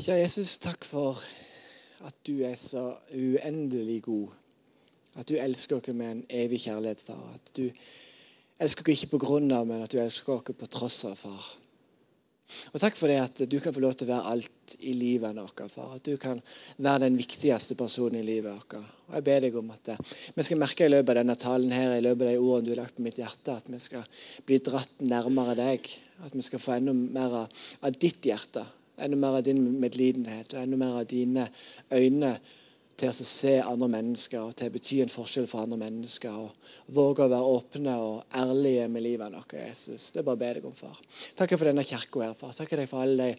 Kjære Jesus, takk for at du er så uendelig god. At du elsker oss med en evig kjærlighet, far. At du elsker oss ikke på grunn av, men at du elsker oss på tross av, far. Og Takk for det at du kan få lov til å være alt i livet vårt, far. At du kan være den viktigste personen i livet vårt. Og Jeg ber deg om at vi skal merke i løpet av denne talen her, i løpet av de ordene du har lagt på mitt hjerte, at vi skal bli dratt nærmere deg. At vi skal få enda mer av ditt hjerte Enda mer av din medlidenhet og enda mer av dine øyne til å se andre mennesker og til å bety en forskjell for andre mennesker. og Våge å være åpne og ærlige med livet vårt. Jesus. Det er bare å be deg om, far. Takk for denne kirka her, far. Takk for alle de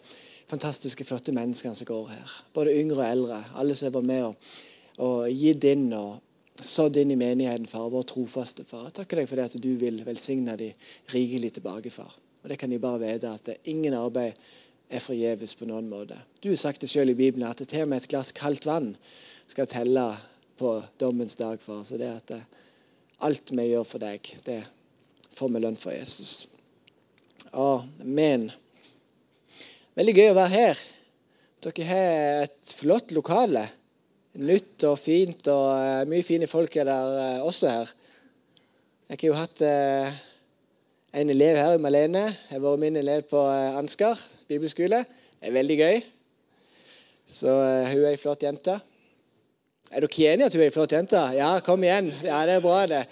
fantastiske, flotte menneskene som går her. Både yngre og eldre. Alle som var med og, og gitt inn og sådd inn i menigheten, far. Vår trofaste far. Takk for det at du vil velsigne de rikelig tilbake, far. Og det kan de bare vite, at det er ingen arbeid er forgjeves på noen måte. Du har sagt det selv i Bibelen at til og med et glass kaldt vann skal telle på dommens dag. for Så det at alt vi gjør for deg, det får vi lønn for Jesus. Amen. Veldig gøy å være her. Dere har et flott lokale. Nytt og fint, og mye fine folk er der eh, også her. Jeg har jo hatt eh, en elev her, Malene. Jeg har vært min elev på eh, Ansgar bibelskole. Det er veldig gøy. Så uh, hun er ei flott jente. Er dere enige at hun er ei flott jente? Ja, kom igjen. Ja, Det er bra, det.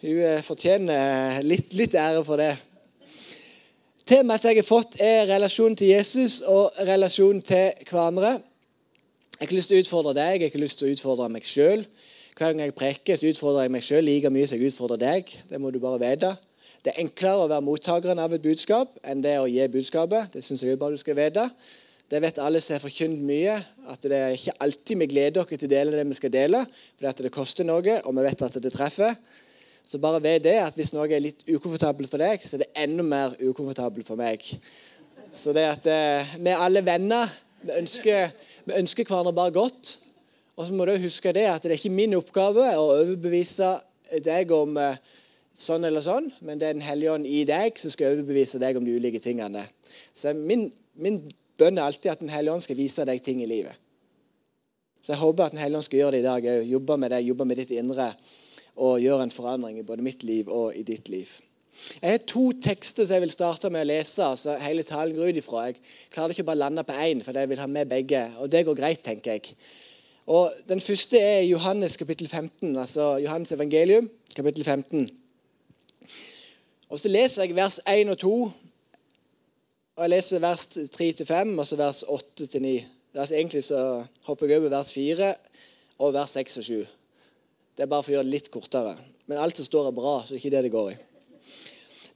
Hun uh, fortjener litt, litt, ære for det. Temaet som jeg har fått, er relasjonen til Jesus og relasjonen til hverandre. Jeg har ikke lyst til å utfordre deg, jeg har ikke lyst til å utfordre meg sjøl. Hver gang jeg preker, så utfordrer jeg meg sjøl like mye som jeg utfordrer deg. Det må du bare vite. Det er enklere å være mottakeren av et budskap enn det å gi budskapet. Det syns jeg bare du skal vite. Det vet alle som har forkynt mye, at det er ikke alltid vi gleder oss til å dele det vi skal dele, fordi det koster noe, og vi vet at det treffer. Så bare ved det at hvis noe er litt ukomfortabelt for deg, så er det enda mer ukomfortabelt for meg. Så det at eh, vi er alle venner. Vi ønsker, vi ønsker hverandre bare godt. Og så må du huske det at det er ikke min oppgave å overbevise deg om eh, sånn eller sånn, men det er Den hellige ånd i deg som skal overbevise deg om de ulike tingene. Så min, min bønn er alltid at Den hellige ånd skal vise deg ting i livet. Så jeg håper at Den hellige ånd skal gjøre det i dag òg. Jobbe med deg, jobbe med ditt indre og gjøre en forandring i både mitt liv og i ditt liv. Jeg har to tekster som jeg vil starte med å lese. altså hele talen går ut ifra. Jeg klarer ikke bare å lande på én, for jeg vil ha med begge. Og det går greit, tenker jeg. Og Den første er Johannes kapittel 15, altså Johannes evangelium kapittel 15. Og Så leser jeg vers 1 og 2. Og Jeg leser vers 3-5 og så vers 8-9. Altså, egentlig så hopper jeg over vers 4 og vers 6 og 7. Det er bare for å gjøre det litt kortere. Men alt som står, er bra, så det er ikke det det går i.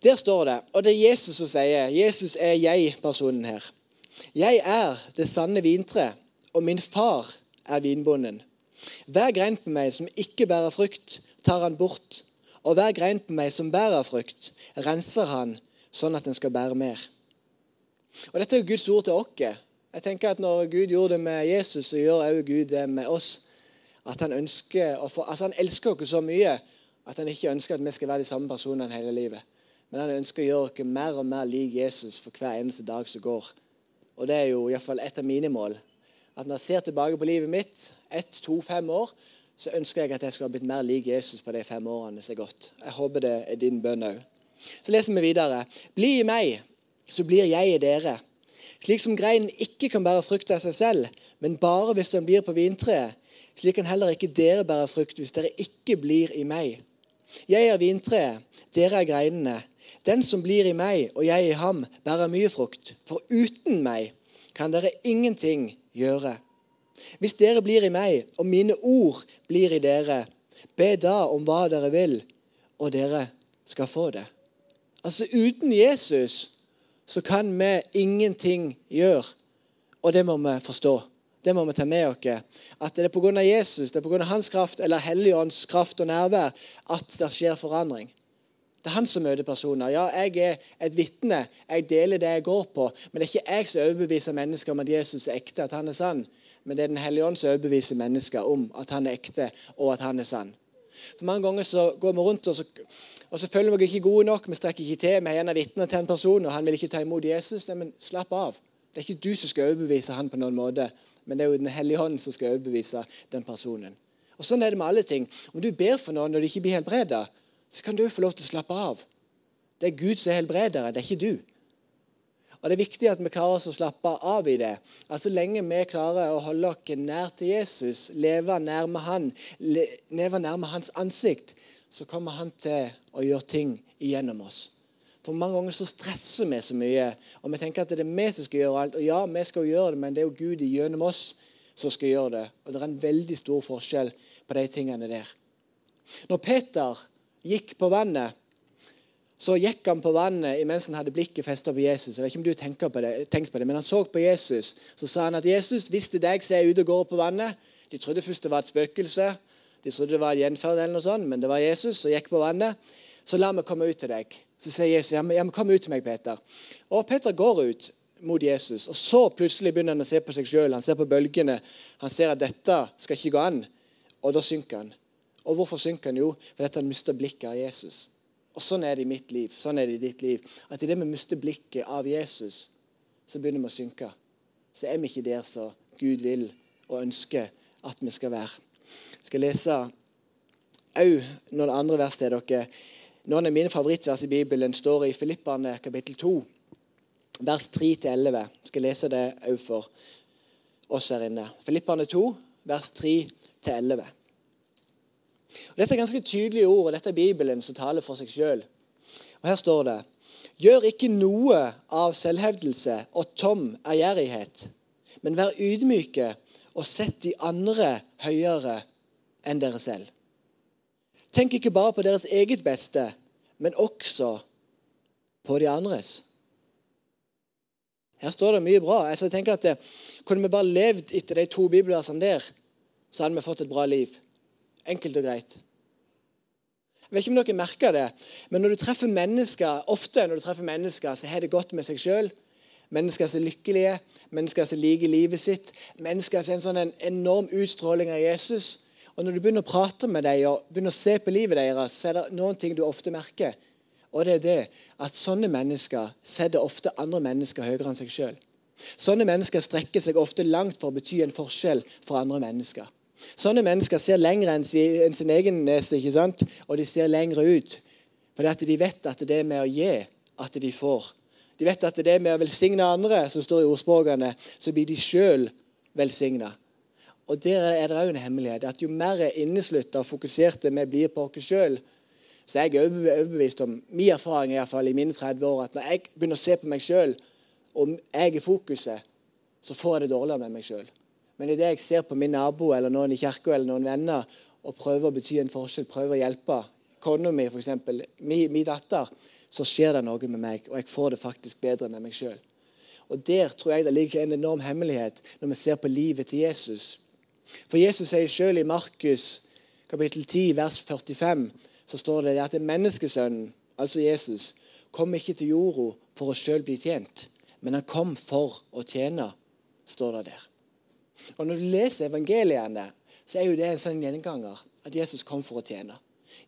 Der står det, og det er Jesus som sier Jesus er jeg-personen her. Jeg er det sanne vintre, og min far er vinbonden. Hver grein på meg som ikke bærer frukt, tar han bort. Og hver grein på meg som bærer frukt, renser han sånn at den skal bære mer. Og Dette er jo Guds ord til oss. Jeg tenker at Når Gud gjorde det med Jesus, så gjør også Gud det med oss. At Han ønsker få, altså han elsker oss så mye at han ikke ønsker at vi skal være de samme personene hele livet. Men han ønsker å gjøre oss mer og mer lik Jesus for hver eneste dag som går. Og Det er jo iallfall et av mine mål. At Når jeg ser tilbake på livet mitt, ett, to, fem år, så ønsker jeg at jeg skulle ha blitt mer lik Jesus på de fem årene som er gått. Jeg håper det er din bønn òg. Så leser vi videre. Bli i meg, så blir jeg i dere. Slik som greinen ikke kan bære frukt av seg selv, men bare hvis den blir på vintreet, slik kan heller ikke dere bære frukt hvis dere ikke blir i meg. Jeg er vintreet, dere er greinene. Den som blir i meg og jeg i ham, bærer mye frukt. For uten meg kan dere ingenting gjøre. Hvis dere blir i meg, og mine ord blir i dere, be da om hva dere vil, og dere skal få det. Altså Uten Jesus så kan vi ingenting gjøre, og det må vi forstå. Det må vi ta med oss. At det er pga. Jesus, det er pga. hans kraft eller Helligånds kraft og nærvær at det skjer forandring. Det er han som møter personer. Ja, jeg er et vitne. Jeg deler det jeg går på. Men det er ikke jeg som overbeviser mennesker om at Jesus er ekte, at han er sann men det er Den hellige ånd som overbeviser mennesker om at han er ekte, og at han er sann. For Mange ganger så går vi rundt og så, og så føler vi oss ikke gode nok. Vi strekker ikke til. Vi er gjerne vitner til en person, og han vil ikke ta imot Jesus. Nei, men slapp av. Det er ikke du som skal overbevise han på noen måte, men det er jo Den hellige ånd som skal overbevise den personen. Og Sånn er det med alle ting. Om du ber for noen når de ikke blir helbreda, så kan du få lov til å slappe av. Det er Gud som er helbredere, det er ikke du. Og Det er viktig at vi klarer oss å slappe av i det. At Så lenge vi klarer å holde oss nær til Jesus, leve nærme han, leve nærme hans ansikt, så kommer han til å gjøre ting igjennom oss. For Mange ganger så stresser vi så mye, og vi tenker at det er vi som skal gjøre alt. Og ja, vi skal gjøre det, men det er jo Gud gjennom oss som skal gjøre det. Og det er en veldig stor forskjell på de tingene der. Når Peter gikk på vannet, så gikk han på vannet mens han hadde blikket festet på Jesus. Jeg vet ikke om du tenker på det, tenkte på det, men han så på Jesus. Så sa han at Jesus, hvis det er deg som er ute og går på vannet De trodde først det var et spøkelse. De trodde det var et gjenferd, eller noe sånt, men det var Jesus som gikk på vannet. Så la meg komme ut til deg. Så sier Jesus, ja, men kom ut til meg, Peter. Og Peter går ut mot Jesus. Og så plutselig begynner han å se på seg sjøl. Han ser på bølgene. Han ser at dette skal ikke gå an. Og da synker han. Og hvorfor synker han? Jo, fordi han mister blikket av Jesus. Og Sånn er det i mitt liv, sånn er det i ditt liv. At idet vi mister blikket av Jesus, så begynner vi å synke. Så er vi ikke der som Gud vil og ønsker at vi skal være. Jeg skal lese òg noen andre vers til dere. Noen av mine favorittvers i Bibelen står i Filippane kapittel 2, vers 3-11. Jeg skal lese det òg for oss her inne. Filippane 2, vers 3-11. Dette er ganske tydelige ord, og dette er Bibelen som taler for seg sjøl. Her står det Gjør ikke noe av selvhevdelse og tom ærgjerrighet, men vær ydmyke og sett de andre høyere enn dere selv. Tenk ikke bare på deres eget beste, men også på de andres. Her står det mye bra. Jeg tenker at eh, Kunne vi bare levd etter de to bibelversene der, så hadde vi fått et bra liv. Enkelt og greit. Jeg vet ikke om dere merker det, men når du treffer mennesker, ofte når du treffer mennesker, så har det godt med seg sjøl. Mennesker som er lykkelige, mennesker som liker livet sitt. Mennesker som har en sånn en enorm utstråling av Jesus. Og Når du begynner å prate med dem og begynner å se på livet deres, så er det noen ting du ofte merker. Og det er det at sånne mennesker setter ofte andre mennesker høyere enn seg sjøl. Sånne mennesker strekker seg ofte langt for å bety en forskjell for andre mennesker. Sånne mennesker ser lenger enn sin egen nese, ikke sant? og de ser lengre ut. Fordi de vet at det er med å gi at de får. De vet at det er med å velsigne andre, som står i ordspråkene, så blir de sjøl velsigna. Og Der er det òg en hemmelighet. at Jo mer inneslutta og fokuserte vi blir på oss sjøl, så er jeg overbevist om min erfaring i, hvert fall, i mine 30 år, at når jeg begynner å se på meg sjøl, og jeg er fokuset, så får jeg det dårligere med meg sjøl. Men idet jeg ser på min nabo eller noen i kirka eller noen venner og prøver å bety en forskjell, prøver å hjelpe kona mi, f.eks., min, datter, så skjer det noe med meg, og jeg får det faktisk bedre med meg sjøl. Og Der tror jeg det ligger en enorm hemmelighet når vi ser på livet til Jesus. For Jesus sier sjøl i Markus kapittel 10, vers 45, så står det at menneskesønnen, altså Jesus, kom ikke til jorda for å sjøl bli tjent, men han kom for å tjene, står det der. Og Når du leser evangeliene, så er jo det en sånn gjenganger at Jesus kom for å tjene.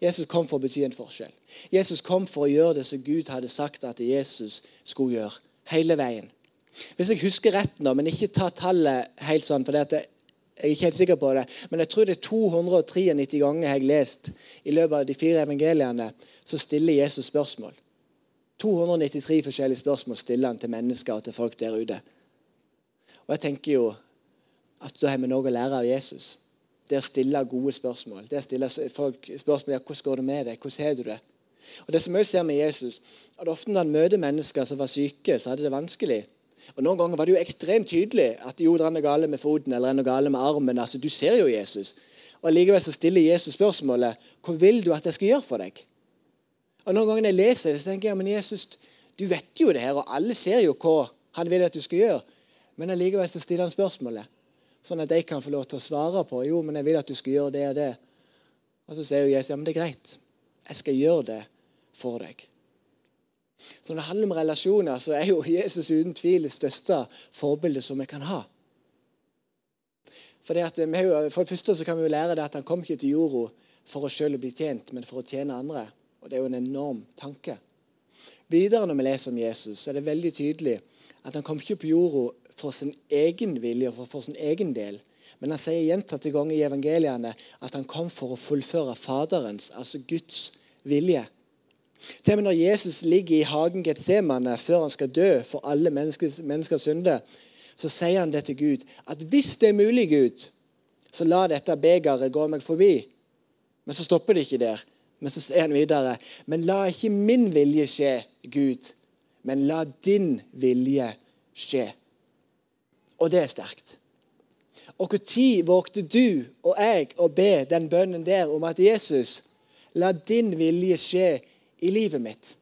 Jesus kom for å bety en forskjell. Jesus kom for å gjøre det som Gud hadde sagt at Jesus skulle gjøre. Hele veien. Hvis jeg husker rett nå, men ikke ta tallet helt sånn, for jeg er ikke helt sikker på det, men jeg tror det er 293 ganger jeg har lest i løpet av de fire evangeliene, så stiller Jesus spørsmål. 293 forskjellige spørsmål stiller han til mennesker og til folk der ute. Og jeg tenker jo at da har vi noe å lære av Jesus. Det å stille gode spørsmål. Det å stille folk spørsmål ja, hvordan går det med deg, hvordan har du det? Og Det som jeg ser med Jesus, at ofte når han møter mennesker som var syke, så hadde det vanskelig. Og Noen ganger var det jo ekstremt tydelig at jo, det er noe gale med foten eller noe gale med armen. altså Du ser jo Jesus. Og Likevel så stiller Jesus spørsmålet hva vil du at jeg skal gjøre for deg? Og Noen ganger når jeg leser det, så tenker jeg men Jesus, du vet jo det her, og alle ser jo hva han vil at du skal gjøre. Men allikevel så stiller han spørsmålet. Sånn at de kan få lov til å svare på jo, men jeg vil at du skal gjøre det og det. Og Så sier jo Jesus ja, men det er greit. Jeg skal gjøre det for deg. Så Når det handler om relasjoner, så er jo Jesus uten tvil det største forbildet som vi kan ha. For det, at jo, for det første så kan vi jo lære det at han kom ikke til jorda for å selv bli tjent, men for å tjene andre. Og Det er jo en enorm tanke. Videre når vi leser om Jesus, så er det veldig tydelig at han kom ikke på jorda for sin egen vilje og for, sin egen del. Men han sier gjentatte ganger i evangeliene at han kom for å fullføre Faderens, altså Guds, vilje. Til og med når Jesus ligger i hagen Getsemane før han skal dø for alle menneskers, menneskers synder, så sier han det til Gud at hvis det er mulig, Gud, så la dette begeret gå meg forbi. Men så stopper det ikke der. Men så er han videre. Men la ikke min vilje skje, Gud, men la din vilje skje. Og det er sterkt. Og når vågte du og jeg å be den bønnen der om at Jesus, la din vilje skje i livet mitt?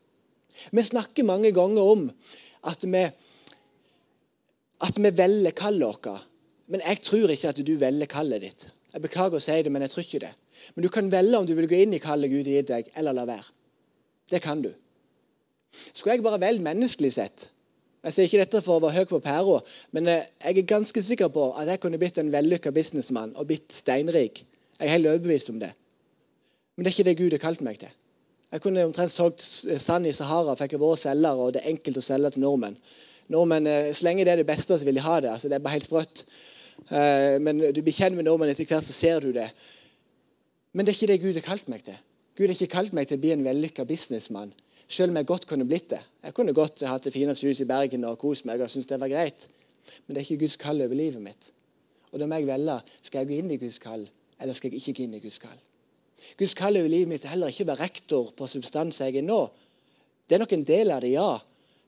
Vi snakker mange ganger om at vi, at vi velger kallet vårt. Men jeg tror ikke at du velger kallet ditt. Jeg Beklager å si det, men jeg tror ikke det. Men du kan velge om du vil gå inn i kallet Gud har gitt deg, eller la være. Det kan du. Skulle jeg bare velge menneskelig sett Jeg sier ikke dette for å være høy på pæra, men eh, jeg er ganske sikker på at jeg kunne blitt en vellykka businessmann og blitt steinrik. Jeg er helt overbevist om det. Men det er ikke det Gud har kalt meg til. Jeg kunne omtrent solgt sand i Sahara, fikk jeg vært selger, og det er enkelt å selge til nordmenn. Nordmenn, eh, Så lenge det er det beste, så vil de ha det. altså Det er bare helt sprøtt. Eh, men du blir kjent med nordmenn etter hvert, så ser du det. Men det er ikke det Gud har kalt meg til. Gud har ikke kalt meg til å bli en vellykka businessmann. Selv om jeg godt kunne blitt det. Jeg kunne godt hatt det fineste huset i Bergen og kost meg og syntes det var greit. Men det er ikke Guds kall over livet mitt. Og da må jeg velge skal jeg gå inn i Guds kall, eller skal jeg ikke gå inn i Guds kall. Guds kall over livet mitt er heller ikke å være rektor på substans jeg er nå. Det er nok en del av det, ja.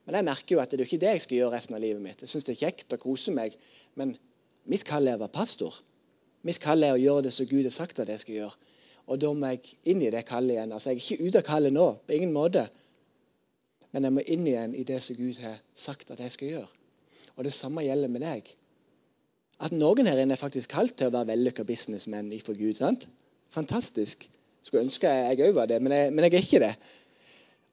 Men jeg merker jo at det er ikke det jeg skal gjøre resten av livet mitt. Jeg syns det er kjekt å kose meg, men mitt kall er å være pastor. Mitt kall er å gjøre det som Gud har sagt at jeg skal gjøre. Og da må jeg inn i det kallet igjen. Altså, Jeg er ikke ute av kallet nå, på ingen måte. Men jeg må inn igjen i det som Gud har sagt at jeg skal gjøre. Og det samme gjelder med deg. At noen her inne er faktisk kalt til å være vellykka businessmenn ifra Gud. sant? Fantastisk. Skulle ønske jeg òg var det, men jeg, men jeg, er ikke det.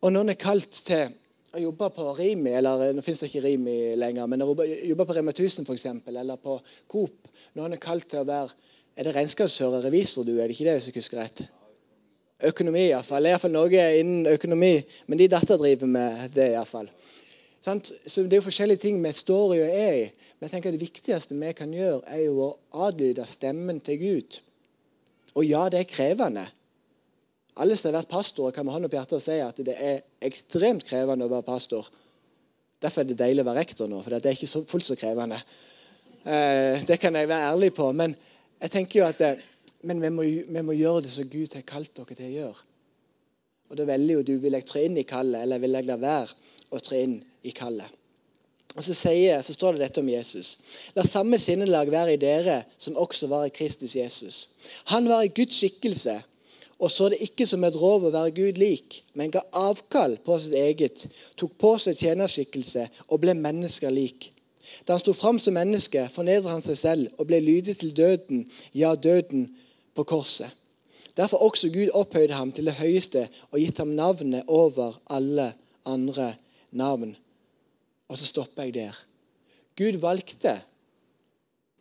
Og noen er kalt til å jobbe på Rimi, eller nå finnes det ikke Rimi lenger, men å jobbe på Rema 1000 f.eks., eller på Coop. Noen er kalt til å være Er det regnskapsfører, revisor du, er det ikke det hvis jeg husker rett? Økonomi, iallfall. Det er iallfall noe innen økonomi. Men de datter driver med det, iallfall. Så det er jo forskjellige ting vi står i og er i. Men jeg tenker det viktigste vi kan gjøre, er jo å adlyde stemmen til Gud. Og ja, det er krevende. Alle som har vært pastorer, kan med hånda på hjertet si at det er ekstremt krevende å være pastor. Derfor er det deilig å være rektor nå, for det er ikke fullt så krevende. Eh, det kan jeg være ærlig på. Men jeg tenker jo at det, men vi må, vi må, gjøre det som Gud har kalt dere til å gjøre. Og Da velger jo du vil jeg tre inn i kallet, eller vil jeg la være å tre inn i kallet. Og så, sier, så står det dette om Jesus. La samme sinnelag være i dere som også var i Kristus Jesus. Han var i Guds skikkelse og så det ikke som et rov å være Gud lik, men ga avkall på sitt eget, tok på seg tjenerskikkelse og ble mennesker lik. Da han sto fram som menneske, fornedret han seg selv og ble lydig til døden, ja, døden på korset. Derfor også Gud opphøyde ham til det høyeste og gitt ham navnet over alle andre navn. Og så stopper jeg der. Gud valgte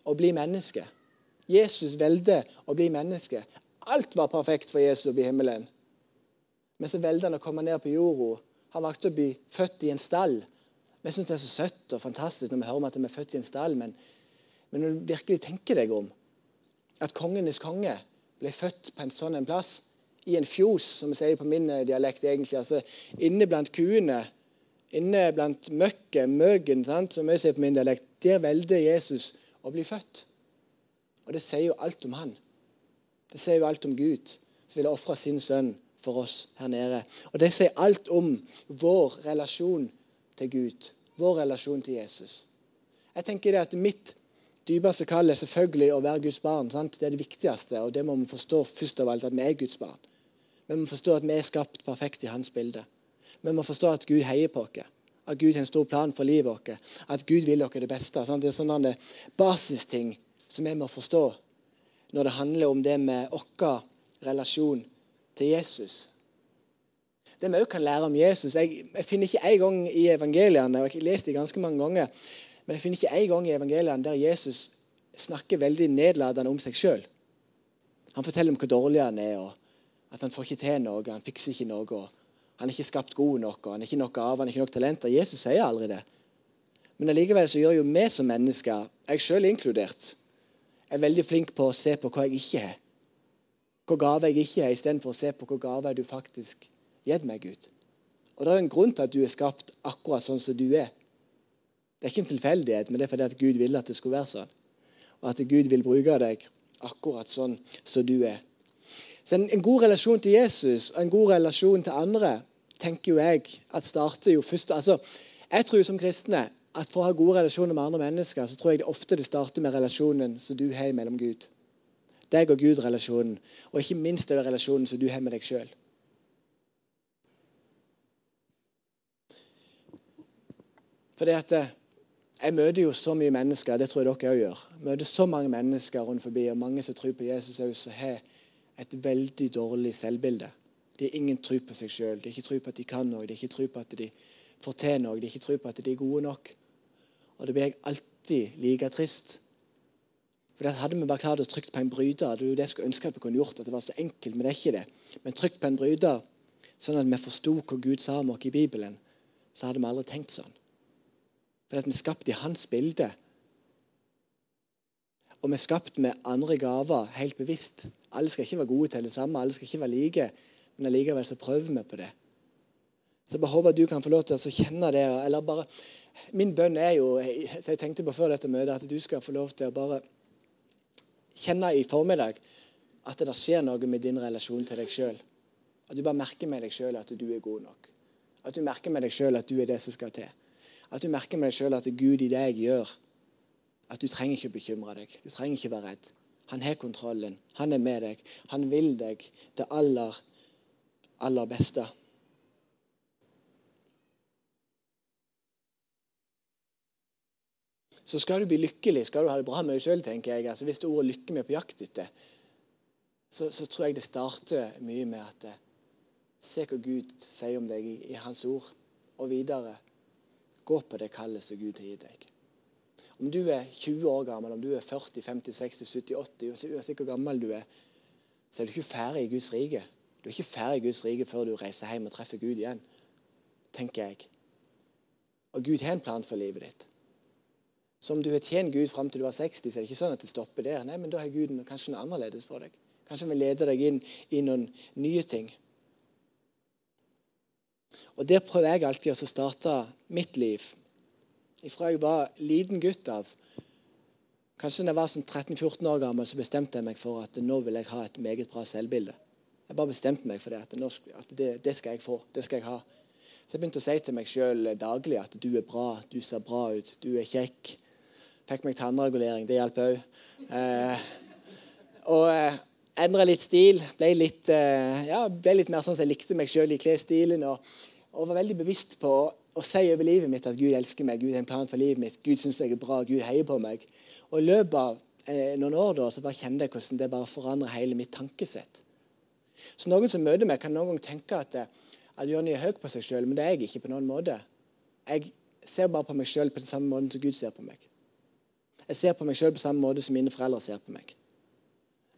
å bli menneske. Jesus valgte å bli menneske. Alt var perfekt for Jesus i himmelen. Men så valgte han å komme ned på jorda. Han valgte å bli født i en stall. Vi syns det er så søtt og fantastisk når vi hører om at vi er født i en stall, men, men når du virkelig tenker deg om at kongenes konge ble født på en sånn en plass. I en fjos, som vi sier på min eh, dialekt. egentlig, altså Inne blant kuene, inne blant møkket, møgen, sant, som vi sier på min dialekt. Der velger Jesus å bli født. Og det sier jo alt om han. Det sier jo alt om Gud, som ville ofre sin sønn for oss her nede. Og det sier alt om vår relasjon til Gud. Vår relasjon til Jesus. Jeg tenker det at Mitt dypeste kall er selvfølgelig å være Guds barn. Sant? Det er det viktigste, og det må vi forstå først av alt, at vi er Guds barn. Vi må forstå at vi er skapt perfekt i Hans bilde. Vi må forstå at Gud heier på oss. At Gud har en stor plan for livet vårt. At Gud vil oss det beste. Sant? Det er sånne basisting som vi må forstå når det handler om det med vår relasjon til Jesus. Det vi òg kan lære om Jesus Jeg, jeg finner ikke en gang i evangeliene, og jeg har lest det ganske mange ganger, men jeg finner ikke en gang i evangeliene der Jesus snakker veldig nedladende om seg sjøl. Han forteller om hvor dårlig han er, og at han får ikke til noe, han fikser ikke noe. Han er ikke skapt god nok, han er ikke noe av, han er ikke nok talenter. Jesus sier aldri det. Men allikevel så gjør jo vi som mennesker, jeg sjøl inkludert, er veldig flink på å se på hva jeg ikke har. Hva gave jeg ikke har, istedenfor å se på hva gave du faktisk gir meg, Gud. Og Det er en grunn til at du er skapt akkurat sånn som du er. Det er ikke en tilfeldighet, men det er fordi at Gud ville at det skulle være sånn. Og at Gud vil bruke deg akkurat sånn som du er. Så en, en god relasjon til Jesus og en god relasjon til andre tenker jo jeg at starter jo først altså, Jeg tror som kristne at for å ha gode relasjoner med andre mennesker, så tror jeg det ofte det starter med relasjonen som du har mellom Gud. Deg og Gud-relasjonen, og ikke minst den relasjonen som du har med deg sjøl. Fordi at eh, Jeg møter jo så mye mennesker, det tror jeg dere òg gjør. Møter så mange mennesker rundt forbi, og mange som tror på Jesus òg, som har et veldig dårlig selvbilde. De har ingen tro på seg sjøl. De har ikke tro på at de kan noe, de har ikke tro på at de fortjener noe, de har ikke tro på at de er gode nok. Og det blir jeg alltid like trist. For Hadde vi bare klart å trykke på en bryter, det er jo det jeg skulle ønske at vi kunne gjort, at det var så enkelt, men det er ikke det. Men trykk på en bryter, sånn at vi forsto hva Gud sa om oss i Bibelen, så hadde vi aldri tenkt sånn. For at vi er skapt i hans bilde. Og vi er skapt med andre gaver helt bevisst. Alle skal ikke være gode til det samme, alle skal ikke være like, men allikevel så prøver vi på det. Så Jeg bare håper at du kan få lov til å kjenne det. eller bare, Min bønn er jo jeg tenkte på før dette møtet, at du skal få lov til å bare kjenne i formiddag at det skjer noe med din relasjon til deg sjøl. At du bare merker med deg sjøl at du er god nok. At du merker med deg sjøl at du er det som skal til. At du merker med deg sjøl at Gud i deg gjør at du trenger ikke å bekymre deg. Du trenger ikke være redd. Han har kontrollen. Han er med deg. Han vil deg det aller, aller beste. Så skal du bli lykkelig, skal du ha det bra med deg sjøl, tenker jeg. Altså, hvis det ordet 'lykke' vi er på jakt etter, så, så, tror jeg det starter mye med at Se hva Gud sier om deg i, i Hans ord, og videre Gå på det kallet som Gud har gitt deg. Om du er 20 år gammel, om du er 40, 50, 60, 70, 80, uansett hvor gammel du er, så er du ikke ferdig i Guds rike. Du er ikke ferdig i Guds rike før du reiser hjem og treffer Gud igjen, tenker jeg. Og Gud har en plan for livet ditt. Så om du har tjent Gud fram til du var 60, så er det ikke sånn at det stopper der. Nei, men Da har Gud kanskje noe annerledes for deg. Kanskje han vil lede deg inn i noen nye ting. Og Der prøver jeg alltid å starte mitt liv. Fra jeg var liten gutt av. Kanskje da jeg var sånn 13-14 år gammel, så bestemte jeg meg for at nå vil jeg ha et meget bra selvbilde. Jeg bare bestemte meg for det. At, at det, det, skal jeg få. Det skal jeg ha. Så jeg begynte å si til meg sjøl daglig at du er bra, du ser bra ut, du er kjekk. Fikk meg tannregulering. Det hjalp òg. Eh, og eh, endra litt stil. Ble litt, eh, ja, ble litt mer sånn som jeg likte meg sjøl i klesstilen. Og, og, var veldig bevisst på å, å si over livet mitt at Gud elsker meg, Gud har en plan for livet mitt, Gud syns jeg er bra, Gud heier på meg. Og I løpet av eh, noen år da, så bare kjente jeg hvordan det bare forandrer hele mitt tankesett. Så Noen som møter meg, kan noen gang tenke at, eh, at Jonny er høy på seg sjøl, men det er jeg ikke på noen måte. Jeg ser bare på meg sjøl på den samme måten som Gud ser på meg. Jeg ser på meg sjøl på samme måte som mine foreldre ser på meg.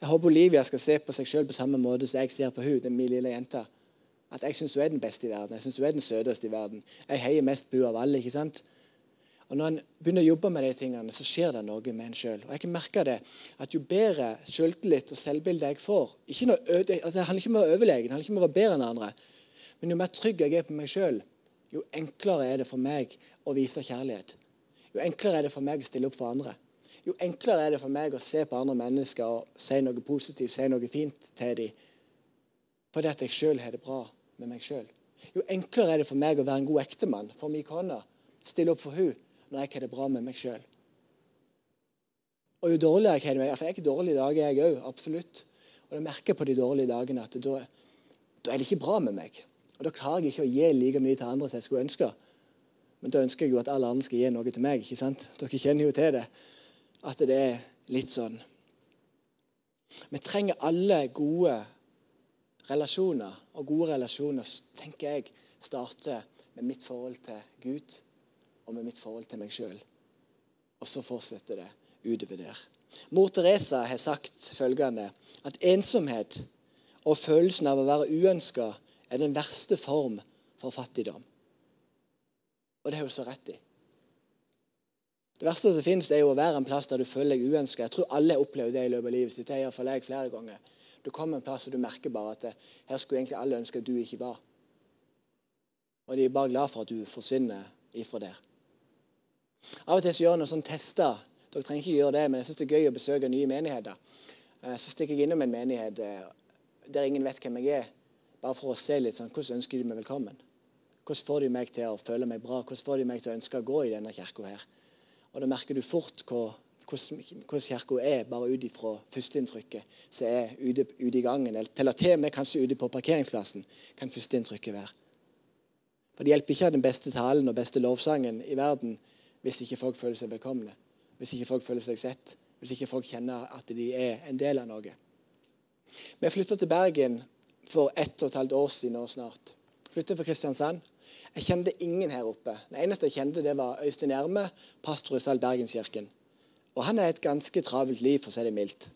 Jeg håper Olivia skal se på seg sjøl på samme måte som jeg ser på hun, den min lille jenta. At jeg syns hun er den beste i verden. Jeg synes hun er den søteste i verden. Jeg heier mest på henne av alle. ikke sant? Og Når en begynner å jobbe med de tingene, så skjer det noe med en sjøl. Jeg kan merke det, at jo bedre selvtillit og selvbilde jeg får ikke noe, altså Det handler ikke om å være overlegen, det handler ikke om å være bedre enn andre. Men jo mer trygg jeg er på meg sjøl, jo enklere er det for meg å vise kjærlighet. Jo enklere er det for meg å stille opp for andre jo enklere er det for meg å se på andre mennesker og si noe positivt, si noe fint til dem. Fordi at jeg sjøl har det bra med meg sjøl. Jo enklere er det for meg å være en god ektemann for min kone. Stille opp for hun når jeg har det bra med meg sjøl. Og jo dårligere jeg har det med For jeg er ikke dager, jeg òg. Absolutt. Og jeg merker på de dårlige dagene at da, da, er det ikke bra med meg. Og da klarer jeg ikke å gi like mye til andre som jeg skulle ønske. Men da ønsker jeg jo at alle andre skal gi noe til meg. ikke sant? Dere kjenner jo til det at det er litt sånn. Vi trenger alle gode relasjoner, og gode relasjoner tenker jeg starter med mitt forhold til Gud og med mitt forhold til meg sjøl. Og så fortsetter det utover der. Mor Teresa har sagt følgende at ensomhet og følelsen av å være uønska er den verste form for fattigdom. Og det har hun så rett i. Det verste som finnes, er jo å være en plass der du føler deg uønska. Jeg tror alle har opplevd det i løpet av livet sitt. Er iallfall jeg flere ganger. Du kommer en plass og du merker bare at det, her skulle egentlig alle ønske at du ikke var. Og de er bare glad for at du forsvinner ifra der. Av og til så gjør jeg noen sånne tester. Dere trenger ikke gjøre det, men jeg syns det er gøy å besøke nye menigheter. Eh, så stikker jeg innom en menighet eh, der ingen vet hvem jeg er, bare for å se litt sånn, hvordan ønsker de meg velkommen. Hvordan får de meg til å føle meg bra? Hvordan får de meg til å ønske å gå i denne kirka her? Og da merker du fort hvordan kirka er, bare ut ifra førsteinntrykket som er ute, ute, i gangen. Eller til og med kanskje ute på parkeringsplassen kan førsteinntrykket være. For Det hjelper ikke å den beste talen og beste lovsangen i verden hvis ikke folk føler seg velkomne, hvis ikke folk føler seg sett, hvis ikke folk kjenner at de er en del av noe. Vi flytta til Bergen for ett og et halvt år siden nå snart. Flytta fra Kristiansand. Jeg kjente ingen her oppe. Det eneste jeg kjente, det var Øystein Gjerme, pastor i Sal Bergenskirken. Og han har et ganske travelt liv, for å si det mildt.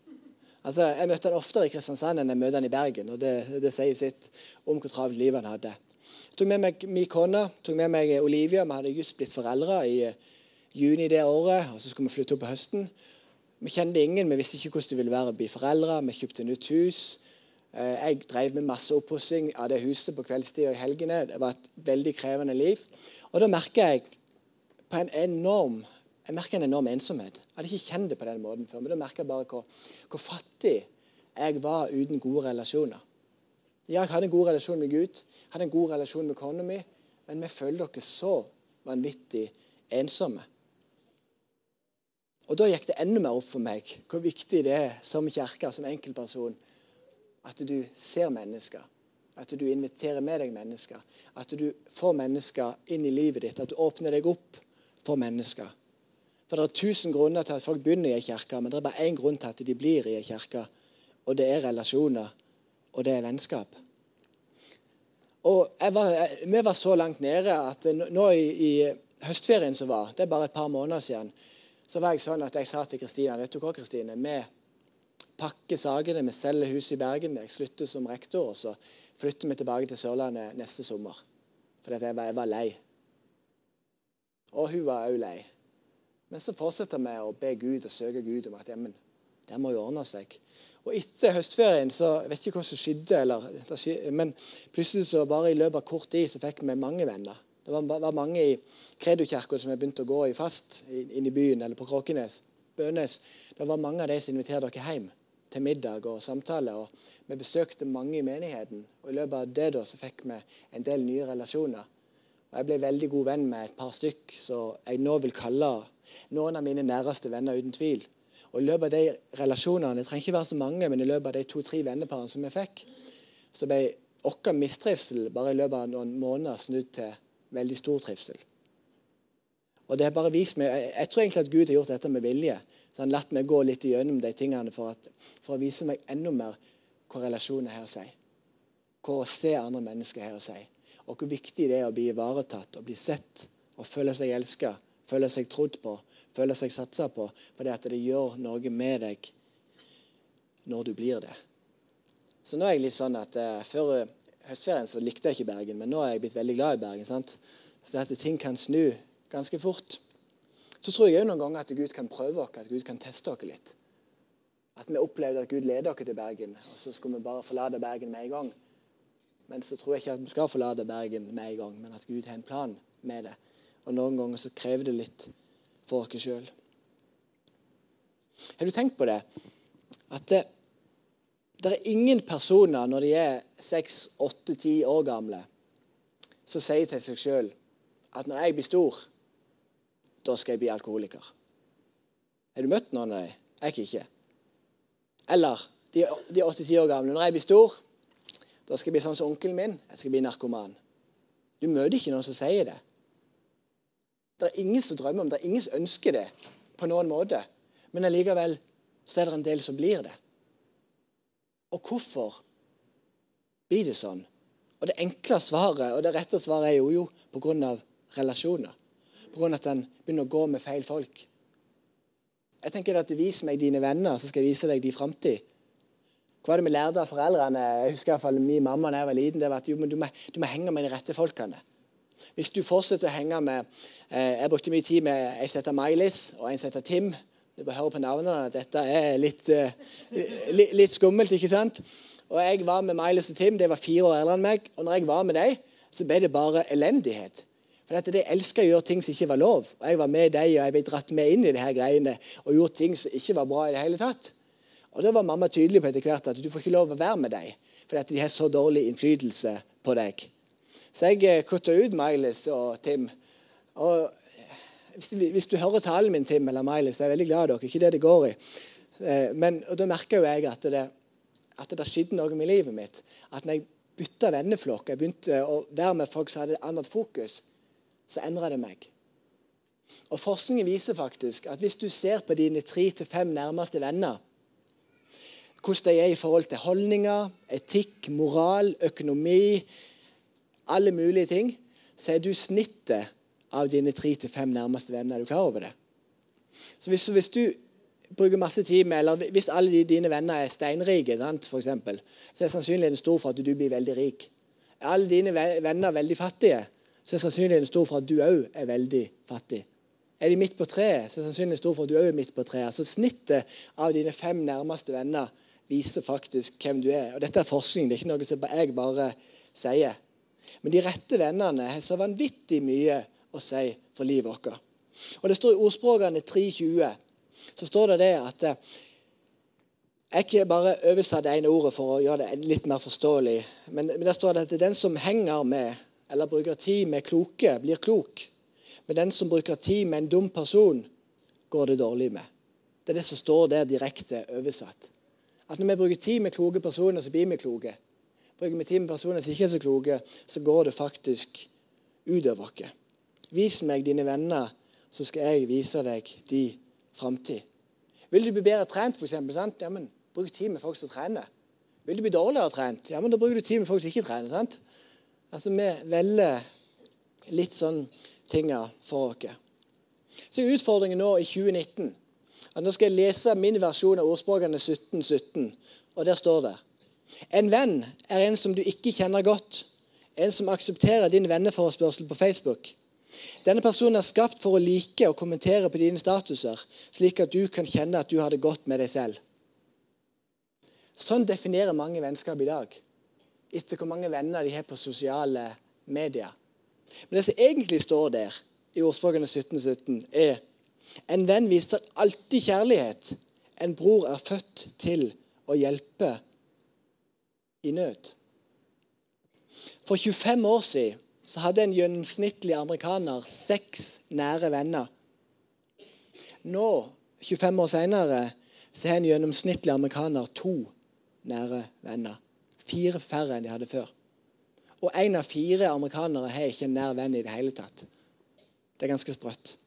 Altså, Jeg møtte han oftere i Kristiansand enn jeg møtte han i Bergen. og Det, det sier sitt om hvor travelt liv han hadde. Jeg tok med meg min kone, tok med meg Olivia. Vi hadde just blitt foreldre i juni det året, og så skulle vi flytte opp på høsten. Vi kjente ingen, vi visste ikke hvordan det ville være å bli foreldre. Vi kjøpte nytt hus. Eh, jeg drev med masse oppussing av det huset på kveldstid og i helgene. Det var et veldig krevende liv. Og da merker jeg på en enorm jeg merker en enorm ensomhet. Jeg hadde ikke kjent det på den måten før. Men da merker jeg bare hvor, hvor fattig jeg var uten gode relasjoner. Ja, jeg hadde en god relasjon med Gud, hadde en god relasjon med kona mi, men vi følte oss så vanvittig ensomme. Og Da gikk det enda mer opp for meg hvor viktig det er som kirke, som enkeltperson, at du ser mennesker. At du inviterer med deg mennesker. At du får mennesker inn i livet ditt. At du åpner deg opp for mennesker. For Det er tusen grunner til at folk begynner i en kirke, men det er bare én grunn til at de blir i en kirke. Og det er relasjoner, og det er vennskap. Og var, Vi var så langt nede at nå i, i høstferien som var, det er bare et par måneder siden, så var jeg sånn at jeg sa til Kristina vet du hva, Kristine, vi pakker sakene, vi selger huset i Bergen, jeg slutter som rektor, og så flytter vi tilbake til Sørlandet neste sommer. For jeg var, jeg lei. Og hun var òg lei. Men så fortsetter vi å be Gud og søke Gud om at jamen, det må jo ordne seg. Og Etter høstferien så jeg vet ikke hva som skjedde, eller, men plutselig så bare i løpet av kort tid så fikk vi mange venner. Det var, var mange i Kredokirka som jeg begynt å gå i fast inn i byen eller på Kråkenes. Bønes. Det var mange av de som inviterte dere hjem til middag og samtale. og Vi besøkte mange i menigheten. og I løpet av det da så fikk vi en del nye relasjoner. Og Jeg ble veldig god venn med et par stykk så jeg nå vil kalle noen av mine næreste venner, uten tvil. Og i løpet av de relasjonene, Det trenger ikke være så mange, men i løpet av de to-tre venneparene som vi fikk, så ble vår mistrivsel bare i løpet av noen måneder snudd til veldig stor trivsel. Og det har bare vist meg, jeg, tror egentlig at Gud har gjort dette med vilje. Så han har latt meg gå litt gjennom de tingene for, at, for å vise meg enda mer hva relasjoner her sier. Hva å se andre mennesker her sier. Og hvor viktig det er å bli ivaretatt og bli sett og føle seg elska, føle seg trodd på, føle seg satsa på. Fordi at det gjør noe med deg når du blir det. Så nå er jeg litt sånn at eh, Før høstferien så likte jeg ikke Bergen, men nå er jeg blitt veldig glad i Bergen. sant? Så at ting kan snu ganske fort. Så tror jeg noen ganger at Gud kan prøve oss, at Gud kan teste oss litt. At vi opplevde at Gud leder oss til Bergen, og så skulle vi bare forlate Bergen med en gang. Men så tror jeg ikke at vi skal forlate Bergen med en gang, men at Gud har en plan med det. Og noen ganger så krever det litt for oss sjøl. Har du tenkt på det? At det, det er ingen personer når de er seks, åtte, ti år gamle, som sier til seg sjøl at når jeg blir stor, da skal jeg bli alkoholiker. Har du møtt noen av dem? Jeg ikke. Eller de er åtte-ti år gamle. Når jeg blir stor, da skal jeg bli sånn som onkelen min. Jeg skal bli narkoman. Du møter ikke noen som sier det. Det er ingen som drømmer om det. Er ingen som ønsker det på noen måte. Men allikevel så er det en del som blir det. Og hvorfor blir det sånn? Og Det enkle svaret og det rette svaret er jo, jo pga. relasjoner. Pga. at en begynner å gå med feil folk. Jeg tenker at Vis meg dine venner, så skal jeg vise deg din framtid. Hva var det vi lærte av foreldrene? Jeg husker i hvert fall Min mamma da jeg var liten, det var at jo, du, må, du må henge med de rette folkene. Hvis du fortsetter å henge med eh, Jeg brukte mye tid med en som heter Mailis, og en som heter Tim. Du bør høre på navnene at dette er litt, eh, li, litt, skummelt. ikke sant? Og Jeg var med Mailis og Tim. De var fire år eldre enn meg. Og når jeg var med dem, så ble det bare elendighet. For at De elska å gjøre ting som ikke var lov. Og Jeg var med dem, og jeg ble dratt med inn i de her greiene og gjorde ting som ikke var bra i det hele tatt. Og Da var mamma tydelig på etter hvert at du får ikke lov å være med dem, for at de har så dårlig innflytelse på deg. Så jeg eh, kutta ut Miles og Tim. Og hvis du, hvis du, hører talen min, Tim eller Miles, så er jeg veldig glad i dere. Ikke det det går i. Eh, men og Da merka jeg at det, at det skjedde noe med livet mitt. At når jeg bytta venneflokk, jeg begynte å være med folk som hadde et annet fokus, så endrer det meg. Og Forskningen viser faktisk at hvis du ser på dine tre til fem nærmeste venner, hvordan de er i forhold til holdninger, etikk, moral, økonomi, alle mulige ting, så er du snittet av dine tre til fem nærmeste venner. Er du klar over det? Så hvis, hvis, du bruker masse tid med, eller hvis alle dine venner er steinrike, for eksempel, så er sannsynligheten stor for at du blir veldig rik. Er alle dine venner veldig fattige, så er sannsynligheten stor for at du òg er veldig fattig. Er de midt på treet, så er sannsynligheten stor for at du òg er midt på treet. Altså Snittet av dine fem nærmeste venner viser faktisk hvem du er. Og Dette er forskning, det er ikke noe som jeg bare sier. Men de rette vennene har så vanvittig mye å si for livet vårt. Og Det står i ordspråkene 3.20 så står det det at eh, jeg ikke bare oversatte det ene ordet for å gjøre det litt mer forståelig, men, men der står det at den som henger med eller bruker tid med kloke, blir klok. Men den som bruker tid med en dum person, går det dårlig med. Det er det som står der direkte oversatt. At når vi bruker tid med kloke personer, så blir vi kloke. Bruker vi tid med personer som ikke er så kloke, så går det faktisk utover oss. Vis meg dine venner, så skal jeg vise deg de framtid. Vil du bli bedre trent, f.eks.? Ja, men bruk tid med folk som trener. Vil du bli dårligere trent? Ja, men da bruker du tid med folk som ikke trener. sant? Altså, Vi velger litt sånn tinga for oss. Så er utfordringen nå i 2019 at Nå skal jeg lese min versjon av ordspråkene 1717, og der står det En venn er en som du ikke kjenner godt, en som aksepterer din venneforespørsel på Facebook. Denne personen er skapt for å like og kommentere på dine statuser, slik at du kan kjenne at du har det godt med deg selv. Sånn definerer mange vennskap i dag, etter hvor mange venner de har på sosiale medier. Men det som egentlig står der i ordspråkene 1717, er en venn viser alltid kjærlighet. En bror er født til å hjelpe i nød. For 25 år siden så hadde en gjennomsnittlig amerikaner seks nære venner. Nå, 25 år senere, så har en gjennomsnittlig amerikaner to nære venner. Fire færre enn de hadde før. Og én av fire amerikanere har ikke en nær venn i det hele tatt. Det er ganske sprøtt.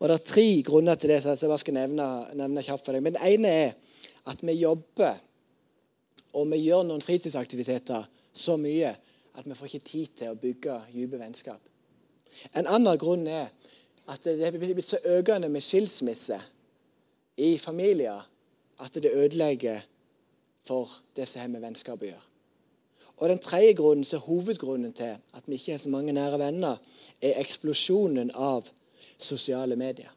Og Det er tre grunner til det. så jeg bare skal nevne, nevne kjapt for deg. Men Det ene er at vi jobber og vi gjør noen fritidsaktiviteter så mye at vi får ikke tid til å bygge dype vennskap. En annen grunn er at det er blitt så økende med skilsmisse i familier at det ødelegger for det som har med vennskap å gjøre. Og Den tredje grunnen, så hovedgrunnen til at vi ikke har så mange nære venner, er eksplosjonen av sosiale medier.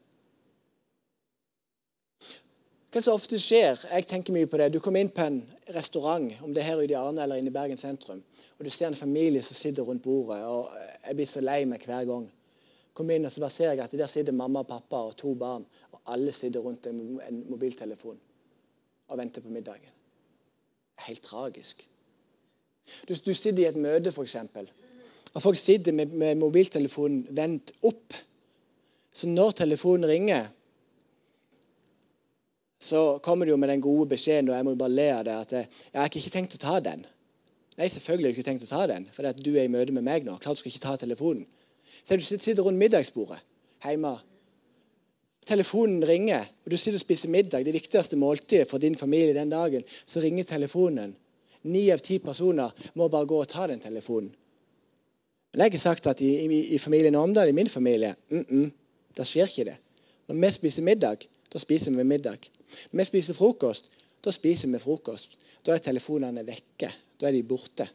Hva som ofte skjer, jeg tenker mye på det, Du kommer inn på en restaurant, om det er her ute i Arne eller inne i Bergen sentrum, og du ser en familie som sitter rundt bordet. og Jeg blir så lei meg hver gang. Kom inn og så bare ser jeg at Der sitter mamma og pappa og to barn, og alle sitter rundt en mobiltelefon og venter på middagen. Helt tragisk. Du, du sitter i et møte, f.eks., og folk sitter med, med mobiltelefonen vendt opp. Så når telefonen ringer, så kommer du med den gode beskjeden, og jeg må bare le av det, at jeg, jeg har ikke tenkt å ta den. Nei, selvfølgelig har du ikke tenkt å ta den, for du er i møte med meg nå. Klart du skal ikke ta telefonen. Så du sitter rundt middagsbordet hjemme. Telefonen ringer, og du sitter og spiser middag, det viktigste måltidet for din familie den dagen. Så ringer telefonen. Ni av ti personer må bare gå og ta den telefonen. Men jeg har sagt at i, i, i familien Omdal, i min familie, mm -mm, da skjer ikke det. Når vi spiser middag, da spiser vi middag. Når vi spiser frokost, da spiser vi frokost. Da er telefonene vekke. Da er de borte.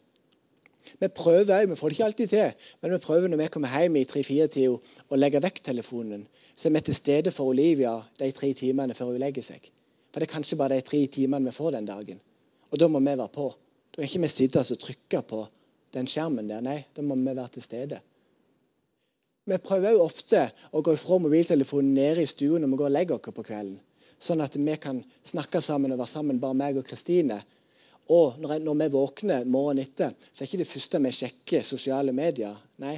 Vi prøver vi får det ikke alltid til, men vi prøver når vi kommer hjem i tre-fire-tida å legge vekk telefonen. Så er til stede for Olivia de tre timene før hun legger seg. For det er kanskje bare de tre timene vi får den dagen. Og da må vi være på. Da kan ikke vi sitte og trykke på den skjermen der. Nei, da må vi være til stede. Vi prøver òg ofte å gå fra mobiltelefonen nede i stuen når vi går og legger oss på kvelden. Sånn at vi kan snakke sammen og være sammen, bare meg og Kristine. Og når, når, vi våkner morgenen etter, så er ikke det første vi sjekker sosiale medier. Nei,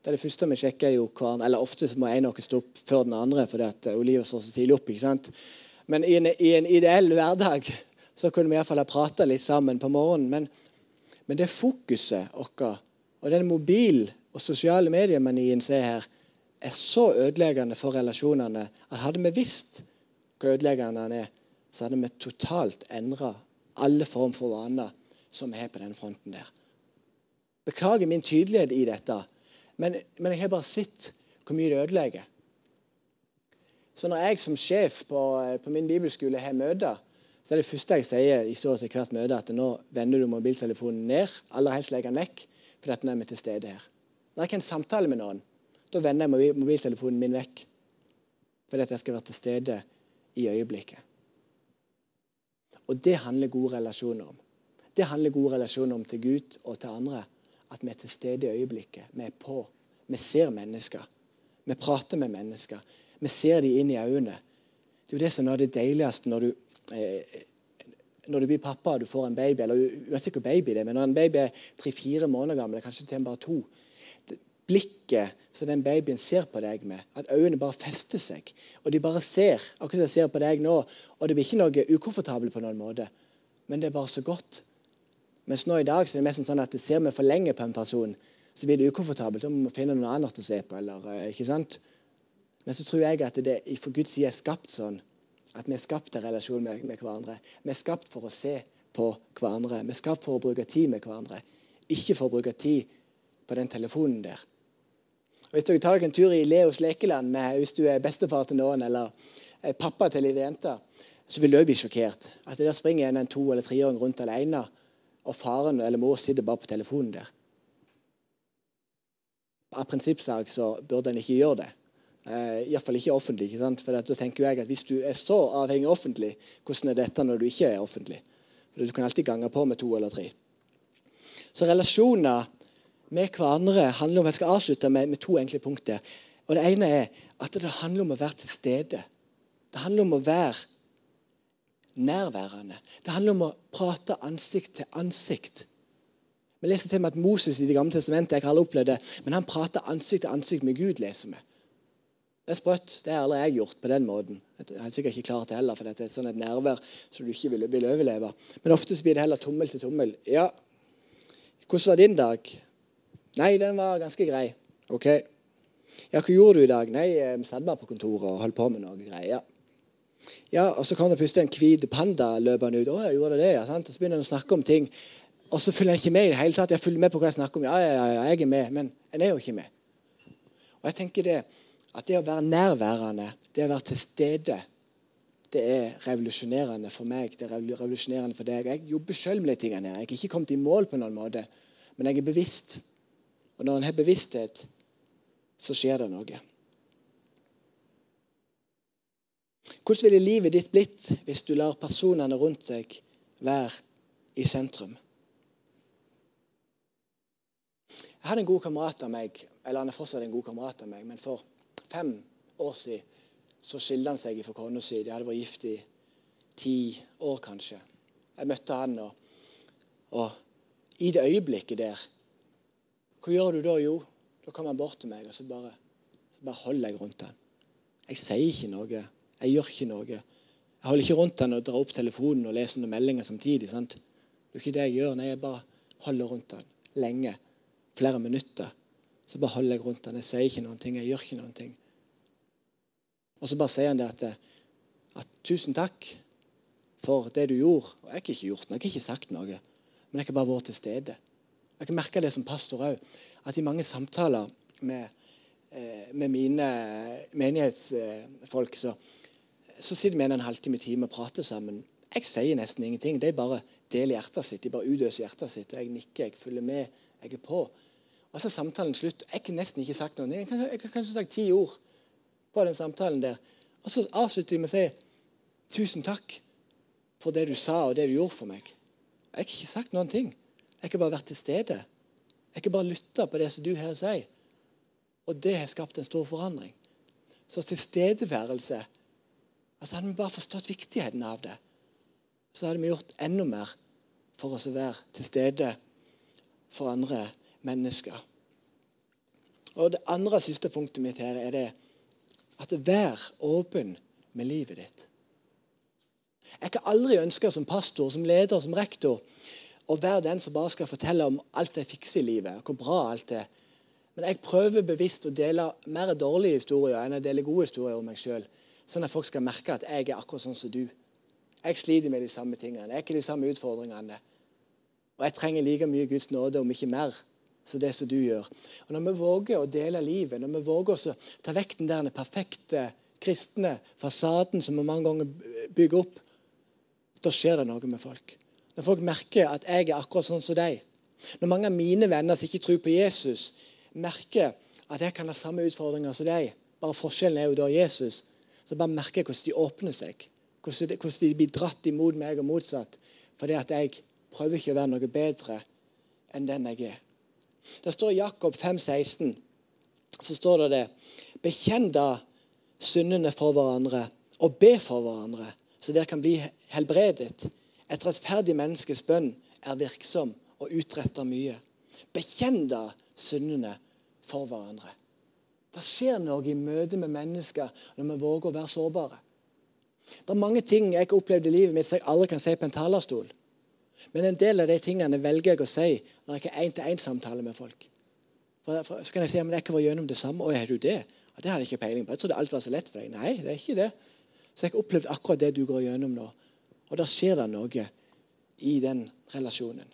det er det første vi sjekker jo hverandre. Eller ofte må en av oss stå opp før den andre fordi at Olivia står så tidlig opp. ikke sant? Men i en, i en ideell hverdag så kunne vi iallfall ha prata litt sammen på morgenen. Men, men det fokuset vårt og den mobil- og sosiale mediemanien som er her, er så ødeleggende for relasjonene at hadde vi visst hvor ødeleggende den er, så hadde vi totalt endra alle form for vaner som vi har på den fronten der. Beklager min tydelighet i dette, men, men jeg har bare sett hvor mye det ødelegger. Så når jeg som sjef på, på min bibelskole har møter, så er det første jeg sier i så til hvert møte, at nå vender du mobiltelefonen ned, aller helst legger den vekk, for nå er vi til stede her. Når jeg en samtale med noen, da vender jeg mobiltelefonen min vekk. Fordi at jeg skal være til stede i øyeblikket. Og det handler gode relasjoner om. Det handler gode relasjoner om til Gud og til andre. At vi er til stede i øyeblikket. Vi er på. Vi ser mennesker. Vi prater med mennesker. Vi ser dem inn i øynene. Det er jo det som er det deiligste når du, eh, når du blir pappa og du får en baby. eller Jeg ikke hvor baby det men når en baby er tre-fire måneder gammel, kanskje til en bare to blikket som den babyen ser på deg med. At øynene bare fester seg. Og de bare ser, akkurat som de ser på deg nå. Og det blir ikke noe ukomfortabelt på noen måte, men det er bare så godt. Mens nå i dag så er det mest sånn at det ser vi for lenge på en person, så blir det ukomfortabelt. Da må vi finne noe annet å se på. eller, eh, ikke sant? Men så tror jeg at det for Guds side er skapt sånn at vi er skapt til relasjon med, med hverandre. Vi er skapt for å se på hverandre. Vi er skapt for å bruke tid med hverandre. Ikke for å bruke tid på den telefonen der. Og Hvis dere tar dere en tur i Leos lekeland med, hvis du er bestefar til noen eller pappa til ei jente, så vil du bli sjokkert. At der springer en, en to- eller treåring rundt alene, og faren eller mor sitter bare på telefonen der. Av prinsippsak så burde en ikke gjøre det. Eh, Iallfall ikke offentlig. ikke sant? For da tenker jeg at Hvis du er så avhengig offentlig, hvordan er dette når du ikke er offentlig? For Du kan alltid gange på med to eller tre. Så relasjoner med hverandre handler om Jeg skal avslutte med, med to enkle punkter. Og Det ene er at det handler om å være til stede. Det handler om å være nærværende. Det handler om å prate ansikt til ansikt. Vi leser til med at Moses i Det gamle testamentet jeg har aldri opplevd det, men han prater ansikt til ansikt med Gud. leser vi. Det er sprøtt. Det har aldri jeg gjort på den måten. Jeg har sikkert ikke klart det heller, for dette er sånn et nærvær som du ikke vil, vil overleve. Men ofte blir det heller tommel til tommel. Ja, hvordan var din dag? Nei, den var ganske grei. OK. Ja, hva gjorde du i dag? Nei, vi eh, satt bare på kontoret og holdt på med noe greier. Ja, og så kom det plutselig en hvit panda løpende ut. Å, jeg gjorde det, ja, sant? Og så begynner han å snakke om ting. Og så følger han ikke med i det hele tatt. Jeg følger med på hva jeg snakker om. Ja, ja, ja, jeg er med. Men en er jo ikke med. Og jeg tenker det, at det å være nærværende, det å være til stede, det er revolusjonerende for meg. Det er revolusjonerende for deg. Jeg jobber sjøl med de tingene her. Jeg er ikke kommet i mål på noen måte, men jeg er bevisst. Og når en har bevissthet, så skjer det noe. Hvordan ville livet ditt blitt hvis du lar personene rundt deg være i sentrum? Jeg hadde en god kamerat av meg, eller han er fortsatt en god kamerat av meg, men for fem år siden så skilte han seg fra kona si. De hadde vært gift i ti år, kanskje. Jeg møtte han, og, og i det øyeblikket der hva gjør du da? Jo, da kommer han bort til meg, og så bare, så bare holder jeg rundt han. Jeg sier ikke noe. Jeg gjør ikke noe. Jeg holder ikke rundt den og drar opp telefonen og leser noen meldinger samtidig. sant? Det er ikke det jeg gjør. Nei, jeg bare holder rundt den lenge. Flere minutter. Så bare holder jeg rundt den. Jeg sier ikke noen ting. Jeg gjør ikke noen ting. Og så bare sier han det at, at tusen takk for det du gjorde. Og jeg har ikke gjort noe. Jeg har ikke sagt noe. Men jeg har bare vært til stede. Jeg kan merke det som pastor òg, at i mange samtaler med, eh, med mine menighetsfolk, så, så sitter vi en halvtime time og prater sammen. Jeg sier nesten ingenting. De bare deler hjertet sitt. De bare utøser hjertet sitt. og Jeg nikker, jeg følger med Jeg er på. Og så er samtalen slutt. Jeg har nesten ikke sagt noe. Jeg kan kanskje sagt ti ord på den samtalen der. Og så avslutter vi med å si tusen takk for det du sa og det du gjorde for meg. Jeg har ikke sagt noen ting. Jeg har bare vært til stede. Jeg har bare lytta på det som du her sier. Og det har skapt en stor forandring. Så tilstedeværelse altså Hadde vi bare forstått viktigheten av det, så hadde vi gjort enda mer for oss å være til stede for andre mennesker. Og Det andre siste punktet mitt her er det at vær åpen med livet ditt. Jeg kan aldri ønske som pastor, som leder, som rektor å være den som bare skal fortelle om alt jeg fikser i livet, hvor bra alt er. Men jeg prøver bevisst å dele mer dårlige historier enn å dele gode historier om meg sjøl. Sånn at folk skal merke at jeg er akkurat sånn som du. Jeg sliter med de samme tingene. Jeg er ikke de samme utfordringene. Og jeg trenger like mye Guds nåde, om ikke mer, som det som du gjør. Og Når vi våger å dele livet, når vi våger å ta vekk den der perfekte kristne fasaden som vi mange ganger bygger opp, da skjer det noe med folk. Når folk merker at jeg er akkurat sånn som deg. Når mange av mine venner som ikke tror på Jesus, merker at jeg kan ha samme utfordringer som deg, bare forskjellen er jo da Jesus, så bare merker jeg hvordan de åpner seg. Hvordan de blir dratt imot meg og motsatt. Fordi at jeg prøver ikke å være noe bedre enn den jeg er. Det står i Jakob 5,16 så står det det Bekjenn da syndene for hverandre og be for hverandre, så dere kan bli helbredet. Et rettferdig menneskes bønn er virksom og utretter mye. Bekjenn da syndene for hverandre. Det skjer noe i møte med mennesker når vi våger å være sårbare. Det er mange ting jeg har opplevd i livet mitt som jeg aldri kan si på en talerstol. Men en del av de tingene velger jeg å si når jeg har én-til-én-samtale med folk. For, for, så kan jeg si at jeg ikke vært gjennom det samme. Å, er du det? Og det hadde jeg ikke peiling på. Jeg trodde alt var så lett for deg. Nei, det er ikke det. Så jeg har opplevd akkurat det du går gjennom nå. Og da skjer det noe i den relasjonen.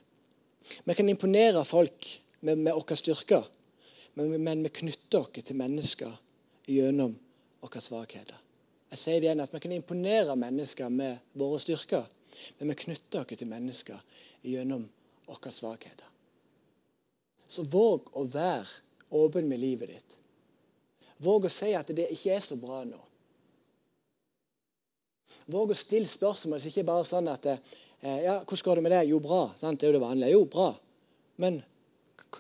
Vi kan imponere folk med, med våre styrker, men, men vi knytter oss til mennesker gjennom våre svakheter. Jeg sier det igjen at Vi kan imponere mennesker med våre styrker, men vi knytter oss til mennesker gjennom våre svakheter. Så våg å være åpen med livet ditt. Våg å si at det ikke er så bra nå. Våg å stille spørsmål så ikke bare sånn at eh, ja, 'Hvordan går det med det?' Jo, bra. Sant? Det er jo det vanlige. Jo, bra. Men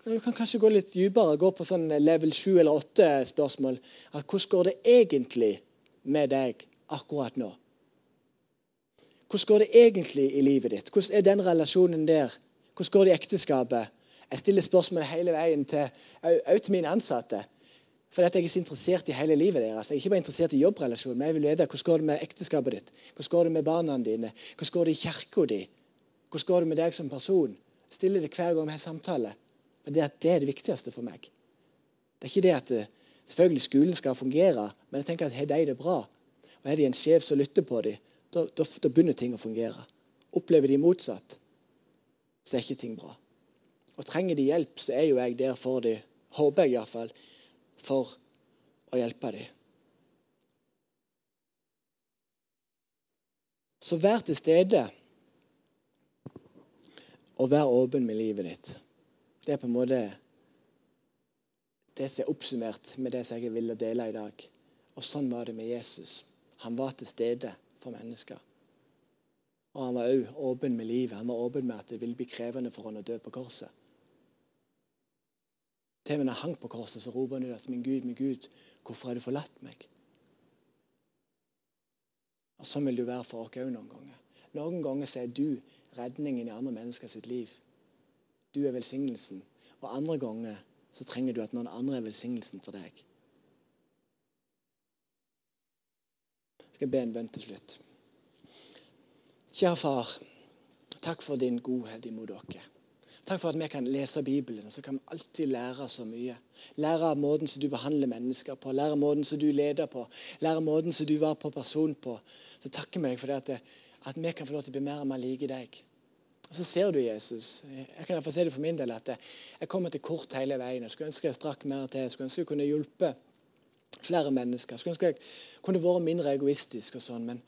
du kan kanskje gå litt dypere, gå på sånn level 7 eller 8-spørsmål. Hvordan går det egentlig med deg akkurat nå? Hvordan går det egentlig i livet ditt? Hvordan er den relasjonen der? Hvordan går det i ekteskapet? Jeg stiller spørsmål hele veien til, til mine ansatte. For jeg er så interessert i hele livet deres. Jeg er ikke bare interessert i jobbrelasjonen, men jeg vil vite hvordan går det med ekteskapet ditt, hvordan går det med barna dine, hvordan går det i kirka di, hvordan går det med deg som person. Stiller det hver gang vi har samtale. Men det, det, er det viktigste for meg. Det er ikke det at det, selvfølgelig skolen skal fungere, men jeg tenker at har de det bra, og har de en sjef som lytter på dem, da, da, da begynner ting å fungere. Opplever de motsatt, så er ikke ting bra. Og trenger de hjelp, så er jo jeg der for dem, håper jeg iallfall, for å hjelpe dem. Så vær til stede og vær åpen med livet ditt. Det er på en måte det som er oppsummert med det som jeg ville dele i dag. Og sånn var det med Jesus. Han var til stede for mennesker. Og han var òg åpen med livet. Han var åpen med at det ville bli krevende for han å dø på korset. Til og med når han hang på korset, så roper han ut at 'Min Gud, min Gud, hvorfor har du forlatt meg?' Og Sånn vil det jo være for oss òg noen ganger. Noen ganger så er du redningen i andre mennesker sitt liv. Du er velsignelsen. Og andre ganger så trenger du at noen andre er velsignelsen for deg. Jeg skal be en bønn til slutt. Kjære far, takk for din godhet imot dere. Takk for at vi kan lese Bibelen, og så kan vi alltid lære så mye. Lære av måten som du behandler mennesker på, lære måten som du leder på, lære måten som du var på person på. Så takker vi deg for det at, det, at vi kan få lov til å bli mer og mer like deg. Og Så ser du Jesus. Jeg kan si det for min del at jeg kommer til kort hele veien. Jeg skulle ønske jeg strakk mer til. Jeg skulle ønske jeg kunne hjulpet flere mennesker. Jeg skulle ønske jeg kunne vært mindre egoistisk og sånn. Men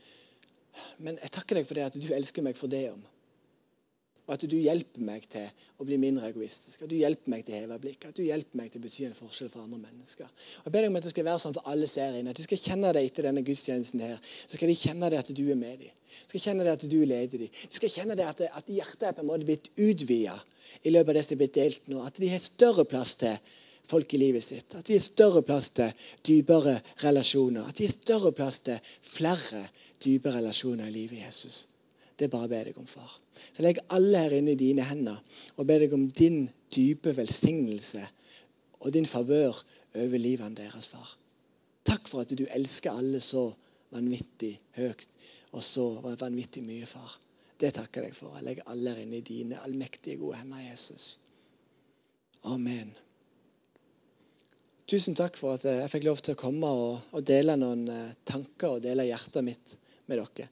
men jeg takker deg for det at du elsker meg for det om. Og at du hjelper meg til å bli mindre egoistisk. At du hjelper meg til å heve blikket. At du hjelper meg til å bety en forskjell for andre mennesker. Og Jeg ber deg om at det skal være sånn for alle ser inn. At de skal kjenne deg etter denne gudstjenesten her. Så skal de kjenne det at du er med dem. De skal kjenne det at du leder dem. De skal kjenne det at, at hjertet er på en måte blitt utvida i løpet av det som er blitt delt nå. At de har større plass til folk i livet sitt. At de har større plass til dypere relasjoner. At de har større plass til flere dype relasjoner i livet i Jesus. Det bare ber deg om, far. Så legg alle her inne i dine hender og ber deg om din dype velsignelse og din favør over livene deres, far. Takk for at du elsker alle så vanvittig høyt og så vanvittig mye, far. Det takker jeg for. Jeg legger alle her inne i dine allmektige, gode hender, Jesus. Amen. Tusen takk for at jeg fikk lov til å komme og dele noen eh, tanker og dele hjertet mitt med dere.